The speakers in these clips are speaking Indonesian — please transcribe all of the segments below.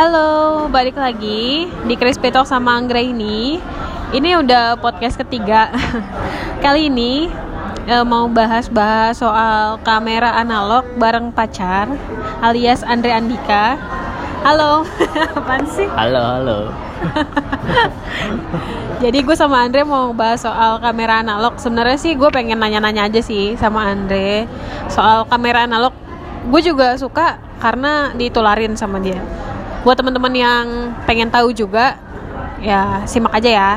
Halo, balik lagi di Crispy Talk sama Anggra ini. Ini udah podcast ketiga. Kali ini eh, mau bahas-bahas soal kamera analog bareng pacar alias Andre Andika. Halo, apaan sih? Halo, halo. Jadi gue sama Andre mau bahas soal kamera analog. Sebenarnya sih gue pengen nanya-nanya aja sih sama Andre soal kamera analog. Gue juga suka karena ditularin sama dia. Buat teman-teman yang pengen tahu juga, ya simak aja ya.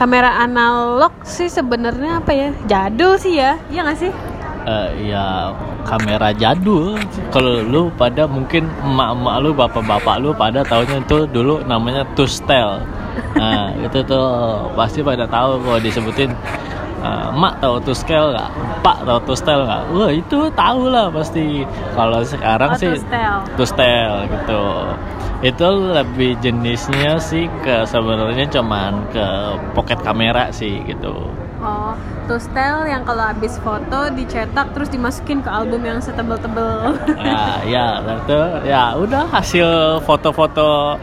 Kamera analog sih sebenarnya apa ya? Jadul sih ya, iya nggak sih? Eh, ya kamera jadul. Kalau lu pada mungkin emak-emak lu, bapak-bapak lu pada taunya itu dulu namanya tustel. Nah, itu tuh pasti pada tahu kalau disebutin eh, emak tahu tuskel nggak? Pak tahu tustel nggak? Wah itu tahu lah pasti. Kalau sekarang Oh, sih tustel. tustel gitu. Itu lebih jenisnya sih ke sebenarnya cuman ke pocket kamera sih gitu. Oh, tustel yang kalau habis foto dicetak terus dimasukin ke album yang setebel-tebel. ya ya itu ya udah hasil foto-foto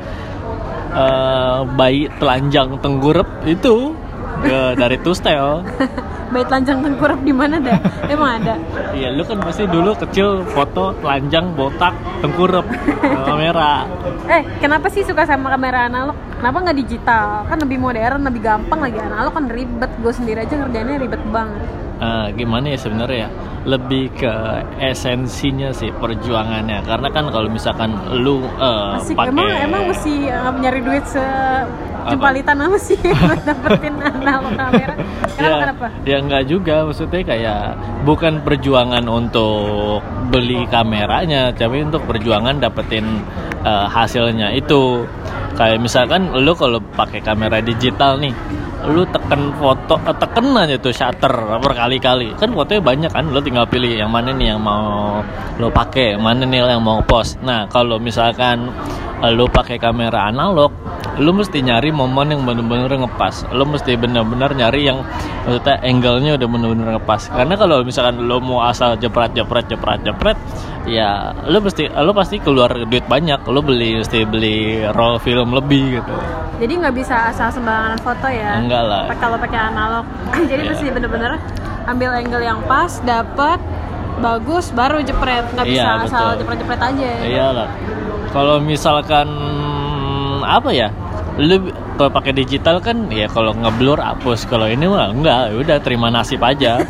eh, bayi telanjang tenggurep itu ke dari tustel Bayi telanjang tengkurap di mana dah? Emang ada? iya lu kan pasti dulu kecil foto telanjang botak tengkurep kamera Eh, kenapa sih suka sama kamera analog? Kenapa nggak digital? Kan lebih modern, lebih gampang lagi. Analog kan ribet. Gue sendiri aja ngerjainnya ribet banget. Eh, gimana ya sebenarnya ya lebih ke esensinya sih perjuangannya karena kan kalau misalkan lu Asik, pakai emang emang mesti uh, nyari duit se jempalitan apa sih? Buat dapetin analog kamera? Kenapa ya, kenapa? ya nggak juga maksudnya kayak bukan perjuangan untuk beli kameranya tapi untuk perjuangan dapetin eh, hasilnya itu. Kayak misalkan lu kalau pakai kamera digital nih lu tekan foto eh, tekan aja tuh shutter berkali-kali. Kan fotonya banyak kan lu tinggal pilih yang mana nih yang mau lu pakai mana nih yang mau post. Nah kalau misalkan eh, lu pakai kamera analog lu mesti nyari momen yang bener-bener ngepas lu mesti bener-bener nyari yang maksudnya angle-nya udah bener-bener ngepas karena kalau misalkan lu mau asal jepret jepret jepret jepret ya lu mesti lu pasti keluar duit banyak lu beli mesti beli roll film lebih gitu Jadi nggak bisa asal sembarangan foto ya? Enggak lah. Kalau pakai analog. Jadi Iya. mesti bener-bener ambil angle yang pas, dapet bagus, baru jepret. Nggak bisa Iya, asal jepret-jepret aja. iyalah kalau misalkan apa ya lu kalau pakai digital kan ya kalau ngeblur hapus kalau ini mah enggak ya udah terima nasib aja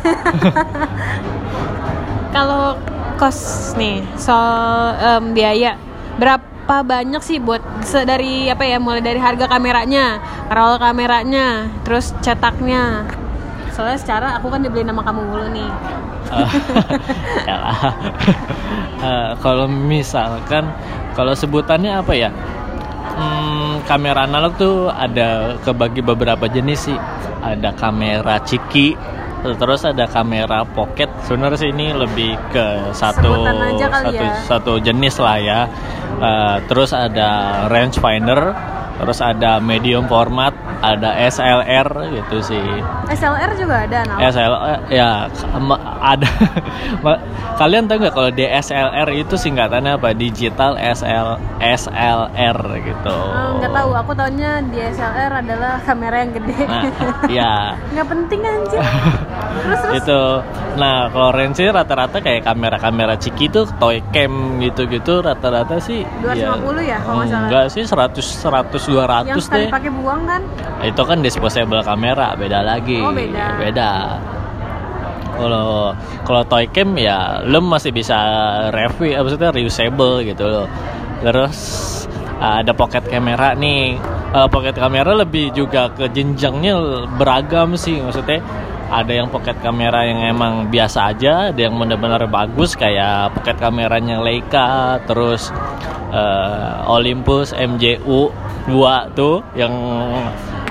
Kalau kos nih soal em, biaya berapa banyak sih buat dari apa ya mulai dari harga kameranya, roll kameranya, terus cetaknya. Soalnya secara aku kan dibeli nama kamu mulu nih. ya. Eh, kalau misalkan kalau sebutannya apa ya Hmm, kamera analog tuh ada kebagi beberapa jenis sih. Ada kamera ciki terus ada kamera pocket. Sebenarnya sih ini lebih ke satu satu ya. satu jenis lah ya. Eh, terus ada range finder terus ada medium format ada SLR gitu sih. SLR juga ada analog. SL ya ada. Kalian tahu nggak kalau DSLR itu singkatannya apa? Digital SL SLR gitu. Oh, nggak tahu, aku taunya DSLR adalah kamera yang gede. nah ya nggak penting anjir. terus terus? Itu. Nah kalau range rata-rata kayak kamera-kamera ciki tuh toy cam gitu-gitu rata-rata sih 250 ya, kalau nggak salah? enggak sih 100 100 200 yang deh. pakai buang kan? itu kan disposable kamera beda lagi. Oh, beda. beda. Kalau kalau toy cam ya lo masih bisa review eh, maksudnya reusable gitu loh. Terus uh, ada pocket kamera nih. Uh, pocket kamera lebih juga ke jenjangnya beragam sih. Maksudnya ada yang pocket kamera yang emang biasa aja ada yang benar-benar bagus kayak pocket kameranya Leica terus uh, Olympus MJU 2 tuh yang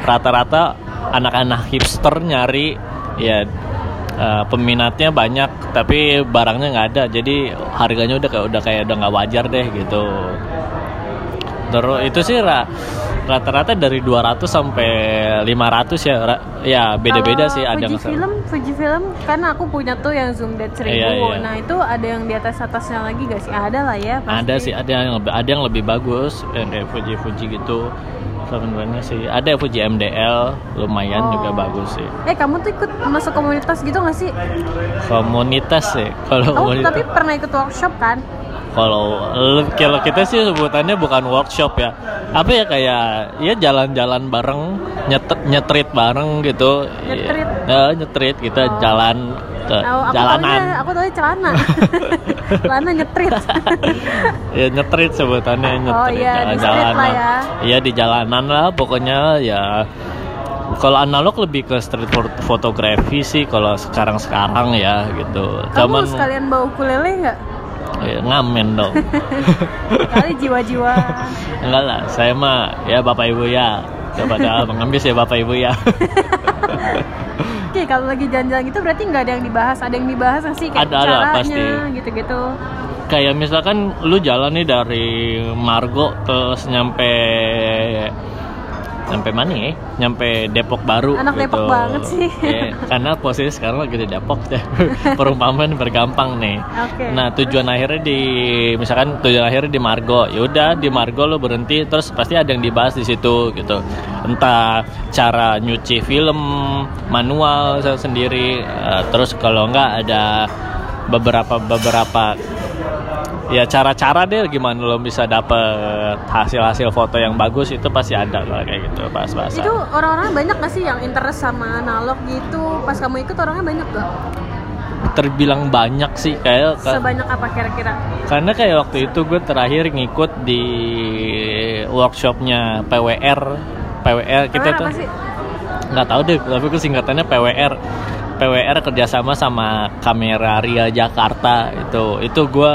rata-rata anak-anak hipster nyari ya eh, peminatnya banyak tapi barangnya nggak ada. Jadi harganya udah kayak udah kayak udah nggak wajar deh gitu. Terus itu sih ra, rata-rata dari 200 sampai 500 ya ya beda-beda sih ada Fuji film, Fuji film kan aku punya tuh yang zoom dead 1000. Iya, iya. Nah, itu ada yang di atas atasnya lagi gak sih? Ada lah ya. pasti. ada sih ada yang lebih ada yang lebih bagus yang kayak Fuji Fuji gitu sebenarnya sih ada Fuji MDL lumayan Oh. juga bagus sih Eh, kamu tuh ikut masuk komunitas gitu gak sih? komunitas sih kalau Oh, komunitas tapi pernah ikut workshop kan? kalau kalau kita sih sebutannya bukan workshop ya apa ya kayak ya jalan-jalan bareng nyet nyetrit bareng gitu Nyetrit? ya, nyetrit kita Oh. jalan ke Oh, aku jalanan taunya, aku taunya celana. celana nyetrit. ya nyetrit sebutannya nyetrit Oh, iya, di street jalan-jalan lah ya. iya di jalanan lah pokoknya ya kalau analog lebih ke street phot- fotografi sih kalau sekarang-sekarang ya gitu Kamu sekalian bawa ukulele nggak? Ya, ngamen dong Kali jiwa-jiwa. enggak lah saya mah ya bapak ibu ya kepada mengambil ya bapak ibu ya Oke, kalau lagi jalan-jalan gitu berarti nggak ada yang dibahas. Ada yang dibahas nggak sih kayak Ada, ada, caranya pasti. gitu-gitu. kayak misalkan lu jalan nih dari Margo terus nyampe nyampe mana ya? Nyampe Depok Baru Anak gitu. Depok banget sih. Iya, karena posisi sekarang lagi di Depok deh. Perumpamaan bergampang nih. Oke. Nah, tujuan akhirnya di misalkan tujuan akhirnya di Margo. Yaudah di Margo lu berhenti terus pasti ada yang dibahas di situ gitu. Entah cara nyuci film manual sendiri eh, terus kalau enggak ada beberapa beberapa ya cara-cara deh gimana lo bisa dapet hasil-hasil foto yang bagus itu pasti ada lah kayak gitu bahas-bahas Itu orang-orang banyak nggak sih yang interest sama analog gitu? Pas kamu ikut orangnya banyak gak? terbilang banyak sih kayak Sebanyak apa kira-kira? karena kayak waktu itu gue terakhir ngikut di workshopnya PWR PWR kita Kalian tuh nggak tahu deh tapi itu singkatannya PWR PWR kerjasama sama Kamera Ria Jakarta itu itu gue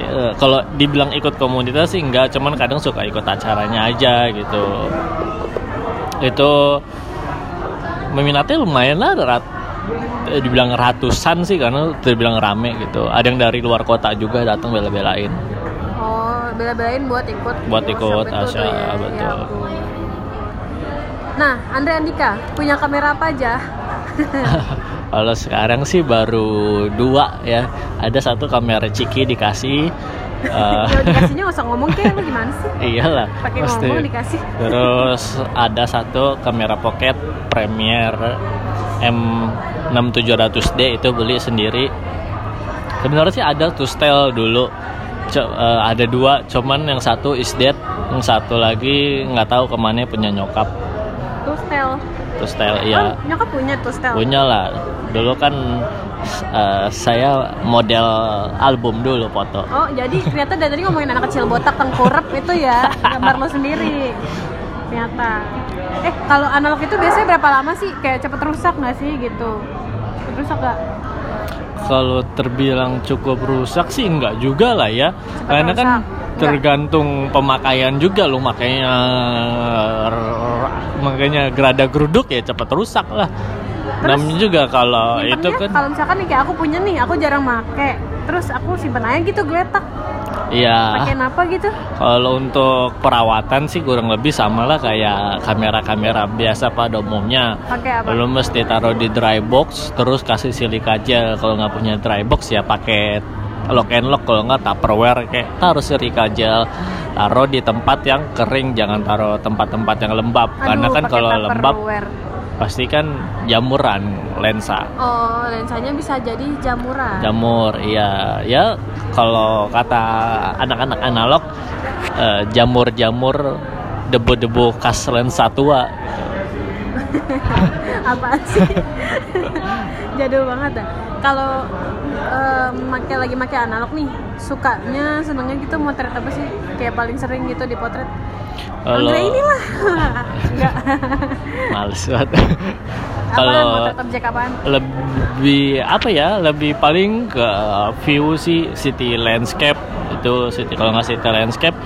eh, kalau dibilang ikut komunitas sih enggak cuman kadang suka ikut acaranya aja gitu itu meminatnya lumayan lah rat, eh, dibilang ratusan sih karena terbilang rame gitu ada yang dari luar kota juga datang bela-belain Oh, bela-belain buat ikut Buat workshop ikut, Asya, ya. betul. Ya. Nah, Andre Andika punya kamera apa aja? Kalau sekarang sih baru dua ya. Ada satu kamera Ciki dikasih. Kalau dikasihnya nggak usah ngomong kayak lu gimana sih? iyalah. Pakai ngomong dikasih. Terus ada satu kamera pocket Premiere M6700D itu beli sendiri. Sebenarnya sih ada tuh style dulu. Co- eh, ada dua, cuman yang satu is dead, yang satu lagi nggak tahu ke mana punya nyokap. Tuh style. Tuh style iya. Oh, nyokap punya tuh style. punya lah dulu kan eh, saya model album dulu foto Oh, jadi ternyata dari tadi ngomongin anak kecil botak tengkurap itu ya gambar lo sendiri. Ternyata. Eh, kalau analog itu biasanya berapa lama sih? Kayak cepet rusak nggak sih gitu? Cepet rusak gak? kalau terbilang cukup rusak sih enggak juga lah ya karena kan rusak. Enggak. tergantung pemakaian juga lo makanya makanya gerada geruduk ya cepet rusak lah Terus, namanya juga kalau itu kan kalau misalkan nih kayak aku punya nih, aku jarang make. Terus aku simpen aja gitu geletak. iya Pakein apa gitu? Kalau untuk perawatan sih kurang lebih sama lah kayak kamera-kamera biasa pada umumnya. Pakai apa? Mesti taruh di dry box, terus kasih silika gel. Kalau nggak punya dry box ya pakai lock and lock. Kalau nggak tupperware kayak taruh silika gel. Taruh di tempat yang kering, jangan taruh tempat-tempat yang lembab. Karena Aduh, kan pakai kalau lembab pasti kan jamuran lensa. Oh, lensanya bisa jadi jamuran. Jamur, iya. Ya kalau kata anak-anak analog eh, jamur-jamur debu-debu khas lensa tua. Apaan sih? Jadul banget dah. Kalau make lagi make analog nih, sukanya senengnya gitu motret apa sih? Kayak paling sering gitu di potret. Kalau Andre inilah. Enggak. males banget. Kalau objek apaan? lebih apa ya? Lebih paling ke view sih city landscape itu city kalau nggak city landscape,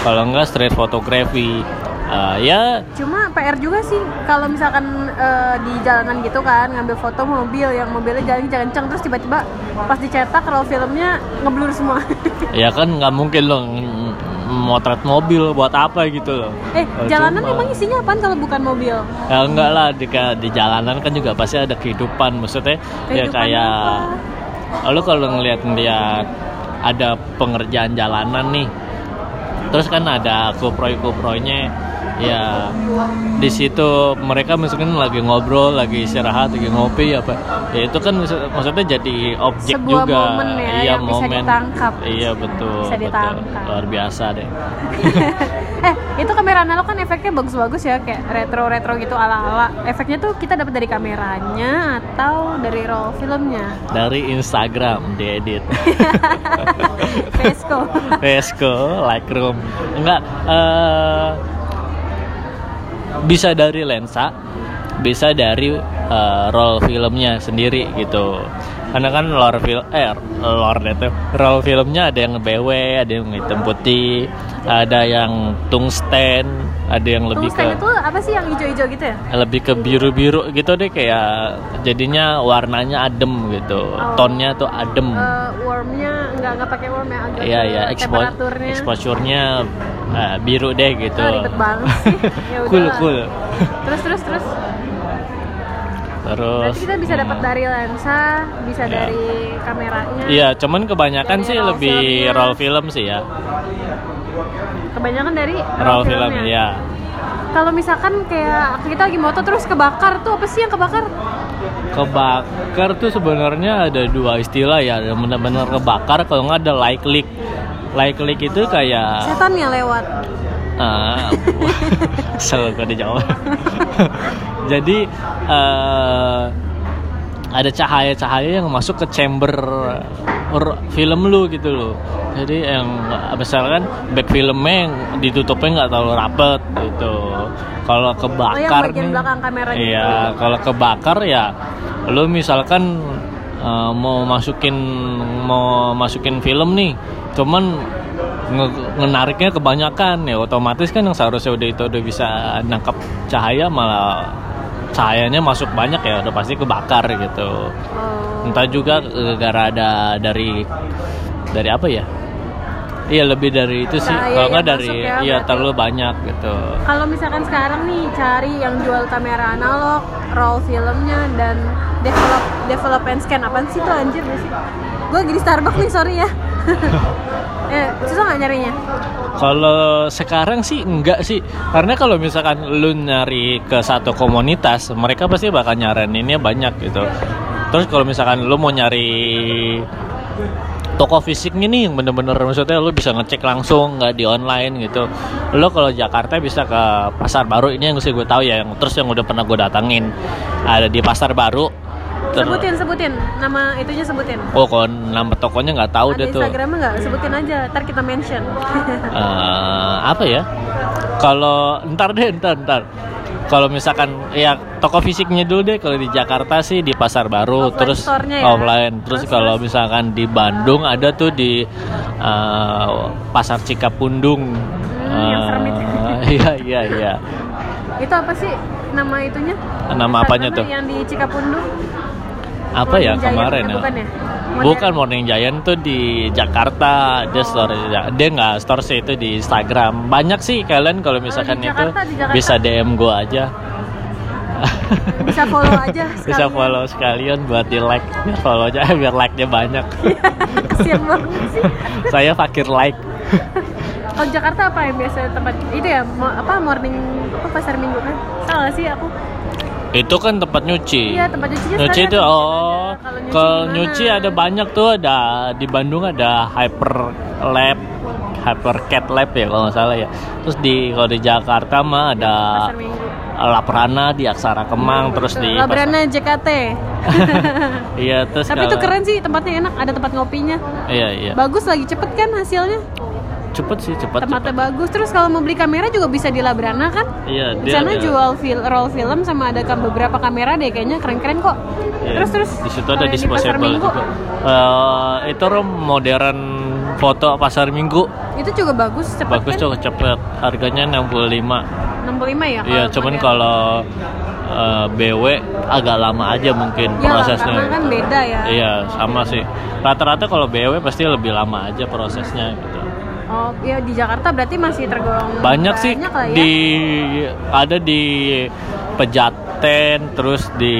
kalau nggak street photography. Eh, ya Cuma PR juga sih kalau misalkan eh, di jalanan gitu kan ngambil foto mobil yang mobilnya jalan kenceng terus tiba-tiba pas dicetak roll filmnya ngeblur semua. Ya kan nggak mungkin lo ng- motret mobil buat apa gitu loh. Eh Oh, jalanan cuma- emang isinya apaan kalau bukan mobil? Ya enggak lah di, di jalanan kan juga pasti ada kehidupan maksudnya ya Kehidupan kayak apa? lo kalau ngeliat ngeliat ada pengerjaan jalanan nih terus kan ada kuproy kuproynya ya di situ mereka misalkan lagi ngobrol lagi istirahat lagi ngopi apa. Ya itu kan maksud- maksudnya jadi objek Sebuah juga. momen ya, iya yang bisa momen. ditangkap. iya betul Bisa betul. ditangkap. luar biasa deh. Eh itu kamera analog kan efeknya bagus-bagus ya kayak retro-retro gitu ala-ala. Efeknya tuh kita dapat dari kameranya atau dari roll filmnya? Dari Instagram diedit. Vesco. Vesco, Lightroom. Enggak eh bisa dari lensa, bisa dari eh, roll filmnya sendiri gitu. Karena kan lore film eh lore itu roll filmnya ada yang BW, ada yang hitam putih, ada yang tungsten, ada yang lebih tungsten ke itu apa sih yang hijau-hijau gitu ya lebih ke biru-biru gitu deh kayak jadinya warnanya adem gitu. Oh. Tonnya tuh adem. Eh, wormnya nggak nggak pakai worm ya agak Iya ya, temperaturnya exposure-nya eh, biru deh gitu. Oh, ribet banget sih. Ya cool cool. terus terus terus Terus berarti kita bisa dapat hmm, dari lensa bisa Ya. dari kameranya Iya, cuman kebanyakan sih roll lebih filmnya. roll film sih ya. kebanyakan dari Roll film filmnya. ya. kalau misalkan kayak kita lagi moto terus kebakar tuh apa sih yang kebakar Kebakar tuh sebenarnya ada dua istilah ya, ada benar-benar kebakar kalau nggak ada like leak. Like leak itu kayak setan yang lewat Ah, selalu gak dijawab. Jadi eh, ada cahaya-cahaya yang masuk ke chamber film lu gitu loh. Jadi yang misalkan back filmnya yang ditutupnya nggak terlalu rapet gitu. Kalau kebakar bagian nih, belakang kamera gitu. Iya, kalau kebakar ya lu misalkan eh, mau masukin mau masukin film nih, cuman nge- ngenariknya kebanyakan ya otomatis kan yang seharusnya udah itu udah bisa nangkap cahaya malah cahayanya masuk banyak ya udah pasti kebakar gitu. Oh. entah juga gara ada dari dari apa ya? Iya lebih dari itu sih. Cahaya kalau nggak dari ya, iya terlalu banyak gitu. Kalau misalkan sekarang nih cari yang jual kamera analog, roll filmnya dan develop develop and scan apaan sih tuh anjir sih? Gue lagi di Starbucks nih sorry ya. eh susah nggak nyarinya? Kalau sekarang sih enggak sih, karena kalau misalkan lu nyari ke satu komunitas, mereka pasti bakal nyaraninnya banyak gitu. Terus kalau misalkan lu mau nyari toko fisiknya nih yang bener-bener maksudnya lu bisa ngecek langsung nggak di online gitu lu kalau Jakarta bisa ke pasar baru ini yang sih gue tahu ya yang terus yang udah pernah gue datangin ada di pasar baru Sebutin sebutin nama itunya sebutin. oh kalau nama tokonya nggak tahu Ada deh tuh Instagramnya nggak? Sebutin aja, ntar kita mention. Eh, apa ya? Kalau ntar deh, ntar ntar. Kalau misalkan ya toko fisiknya dulu deh. Kalau di Jakarta sih di Pasar Baru, Offline terus ya? offline. Terus, Terus, kalau misalkan di Bandung ada tuh di eh, Pasar Cikapundung. Hmm, yang serem itu. Eh, Iya iya iya. Itu apa sih nama itunya? Nama apanya Instagramnya tuh? Yang di Cikapundung. Apa ya Morning Giant, kemarin ya? bukan ya? Bukan Morning Giant tuh di Jakarta, dia Oh. store dia nggak store sih itu di Instagram. Banyak sih kalian kalau misalkan di itu Jakarta, bisa DM gua aja. Bisa follow aja bisa sekalian. follow sekalian buat di like biar follow aja biar like nya banyak Kasian banget sih. saya fakir like Kalau Jakarta apa yang biasa tempat itu ya apa morning apa pasar minggu kan? Salah sih aku. Itu kan tempat nyuci Iya, tempat nyucinya nyuci sekarang itu oh Kalau nyuci nyuci ada banyak tuh ada di Bandung ada hyper lab hyper cat lab ya kalau nggak salah ya terus di kalau di Jakarta mah ada. Laprana di Aksara Kemang terus di Labrana JKT. Iya terus Tapi itu kalau- keren sih tempatnya enak, ada tempat ngopinya. iya iya Bagus lagi cepet kan hasilnya. Cepet sih cepet Tempatnya cepet bagus. Terus kalau mau beli kamera juga bisa di Labrana kan? iya Di sana jual fil roll film sama ada kam- beberapa kamera deh kayaknya keren-keren kok. Iya, Terus terus di situ ada di disposable minggu, juga. Eh, itu rom modern foto pasar minggu Itu juga bagus, cepet bagus kan? tuh cepet harganya 65 65 ya? iya cuman kalau eh, BW agak lama aja mungkin Ya prosesnya. karena kan beda ya. Iya, sama sih. Rata-rata kalau BW pasti lebih lama aja prosesnya gitu. Oh, ya di Jakarta berarti masih tergolong Banyak sih lah ya. di ada di Pejaten, terus di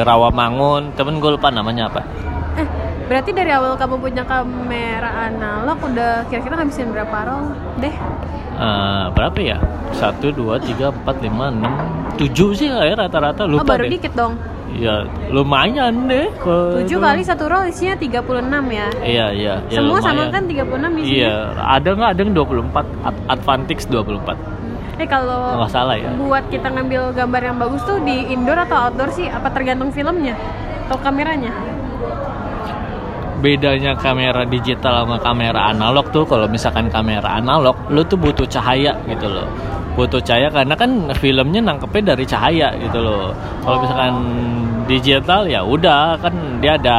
Rawamangun. Temen gue lupa namanya apa. Eh, berarti dari awal kamu punya kamera analog udah kira-kira ngabisin berapa roll deh? Eh, berapa ya? Satu, dua, tiga, empat, lima, enam, tujuh sih lah ya rata-rata oh, lupa baru deh. dikit dong. Ya lumayan deh. kalau 7 itu. kali satu roll isinya 36 ya. Iya iya. ya Semua sama lumayan. kan 36 isinya. Iya, ada nggak ada yang 24 Ad- Advantix 24 Eh kalau nggak salah ya. buat kita ngambil gambar yang bagus tuh di indoor atau outdoor sih? Apa tergantung filmnya atau kameranya? Bedanya kamera digital sama kamera analog tuh kalau misalkan kamera analog lu tuh butuh cahaya gitu loh. Butuh cahaya karena kan filmnya nangkepnya dari cahaya gitu loh. Kalau misalkan digital ya udah kan dia ada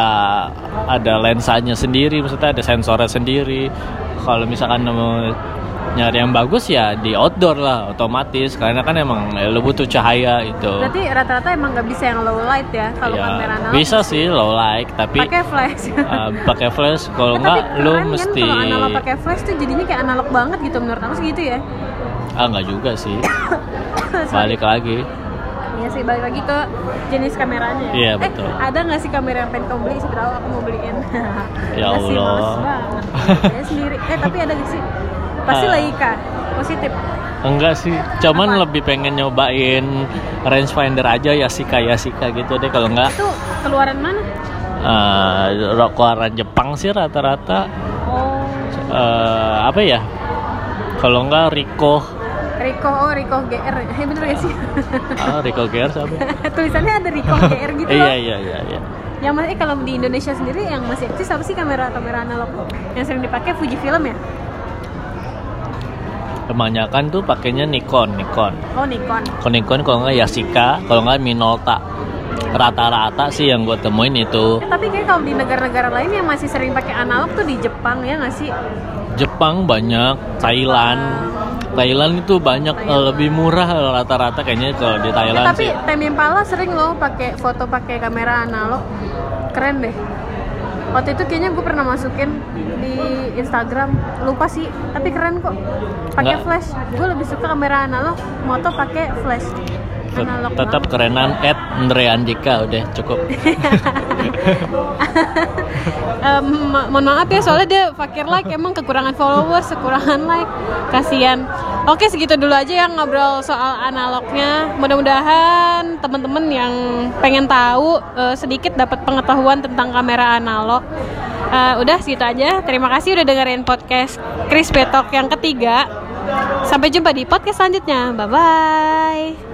ada lensanya sendiri maksudnya ada sensornya sendiri. Kalau misalkan mau nyari yang bagus ya di outdoor lah otomatis karena kan emang ya, lu butuh cahaya itu. Berarti rata-rata emang nggak bisa yang low light ya kalau Ya, kamera analog. bisa sih low light tapi Pakai flash. uh, pakai flash kalau Eh, lu keren kan mesti kalau analog pakai flash tuh jadinya kayak analog banget gitu menurut aku segitu ya. Ah enggak juga sih balik lagi Iya sih balik lagi ke jenis kameranya. Iya, eh, betul. ada nggak sih kamera yang pengen kamu beli? Tahu aku mau beliin. Ya Nggak Allah. males banget. Ya sendiri. Eh tapi ada nggak sih? Pasti Ah. Leica. Positif. enggak sih cuman Apa? lebih pengen nyobain rangefinder aja ya Yasika Yasika gitu deh kalau enggak Itu keluaran mana? uh, keluaran Jepang sih rata-rata Oh, uh, apa ya kalau enggak Rico Rico, oh Rico GR. Eh bener gak sih? ah, Rico Gear apa Tulisannya ada Rico GR gitu iya loh. iya iya iya Yang masih kalau di Indonesia sendiri yang masih eksis apa sih kamera kamera analog yang sering dipakai Fujifilm ya? kebanyakan tuh pakainya Nikon Nikon Oh Nikon. Kalau Nikon kalau nggak Yasika, kalau nggak Minolta. Rata-rata sih yang gue temuin itu Eh, tapi kayak kalau di negara-negara lain yang masih sering pakai analog tuh di Jepang ya nggak sih? Jepang banyak, Thailand. Thailand itu banyak eh, lebih murah rata-rata kayaknya kalau di Eh, Thailand tapi sih. Impala sering loh pakai foto pakai kamera analog. Keren deh. Waktu itu kayaknya gue pernah masukin di Instagram. Lupa sih, tapi keren kok. Pakai flash. Gue lebih suka kamera analog, moto pakai flash. Analog Tetap banget. kerenan Ed Andre Andika udah cukup. Ma- mohon maaf ya soalnya dia fakir like emang kekurangan followers kekurangan like. Kasihan oke segitu dulu aja yang ngobrol soal analognya. Mudah-mudahan teman-teman yang pengen tahu eh, sedikit dapat pengetahuan tentang kamera analog. Eh, udah segitu aja. Terima kasih udah dengerin podcast Chris Betok yang ketiga. Sampai jumpa di podcast selanjutnya. Bye bye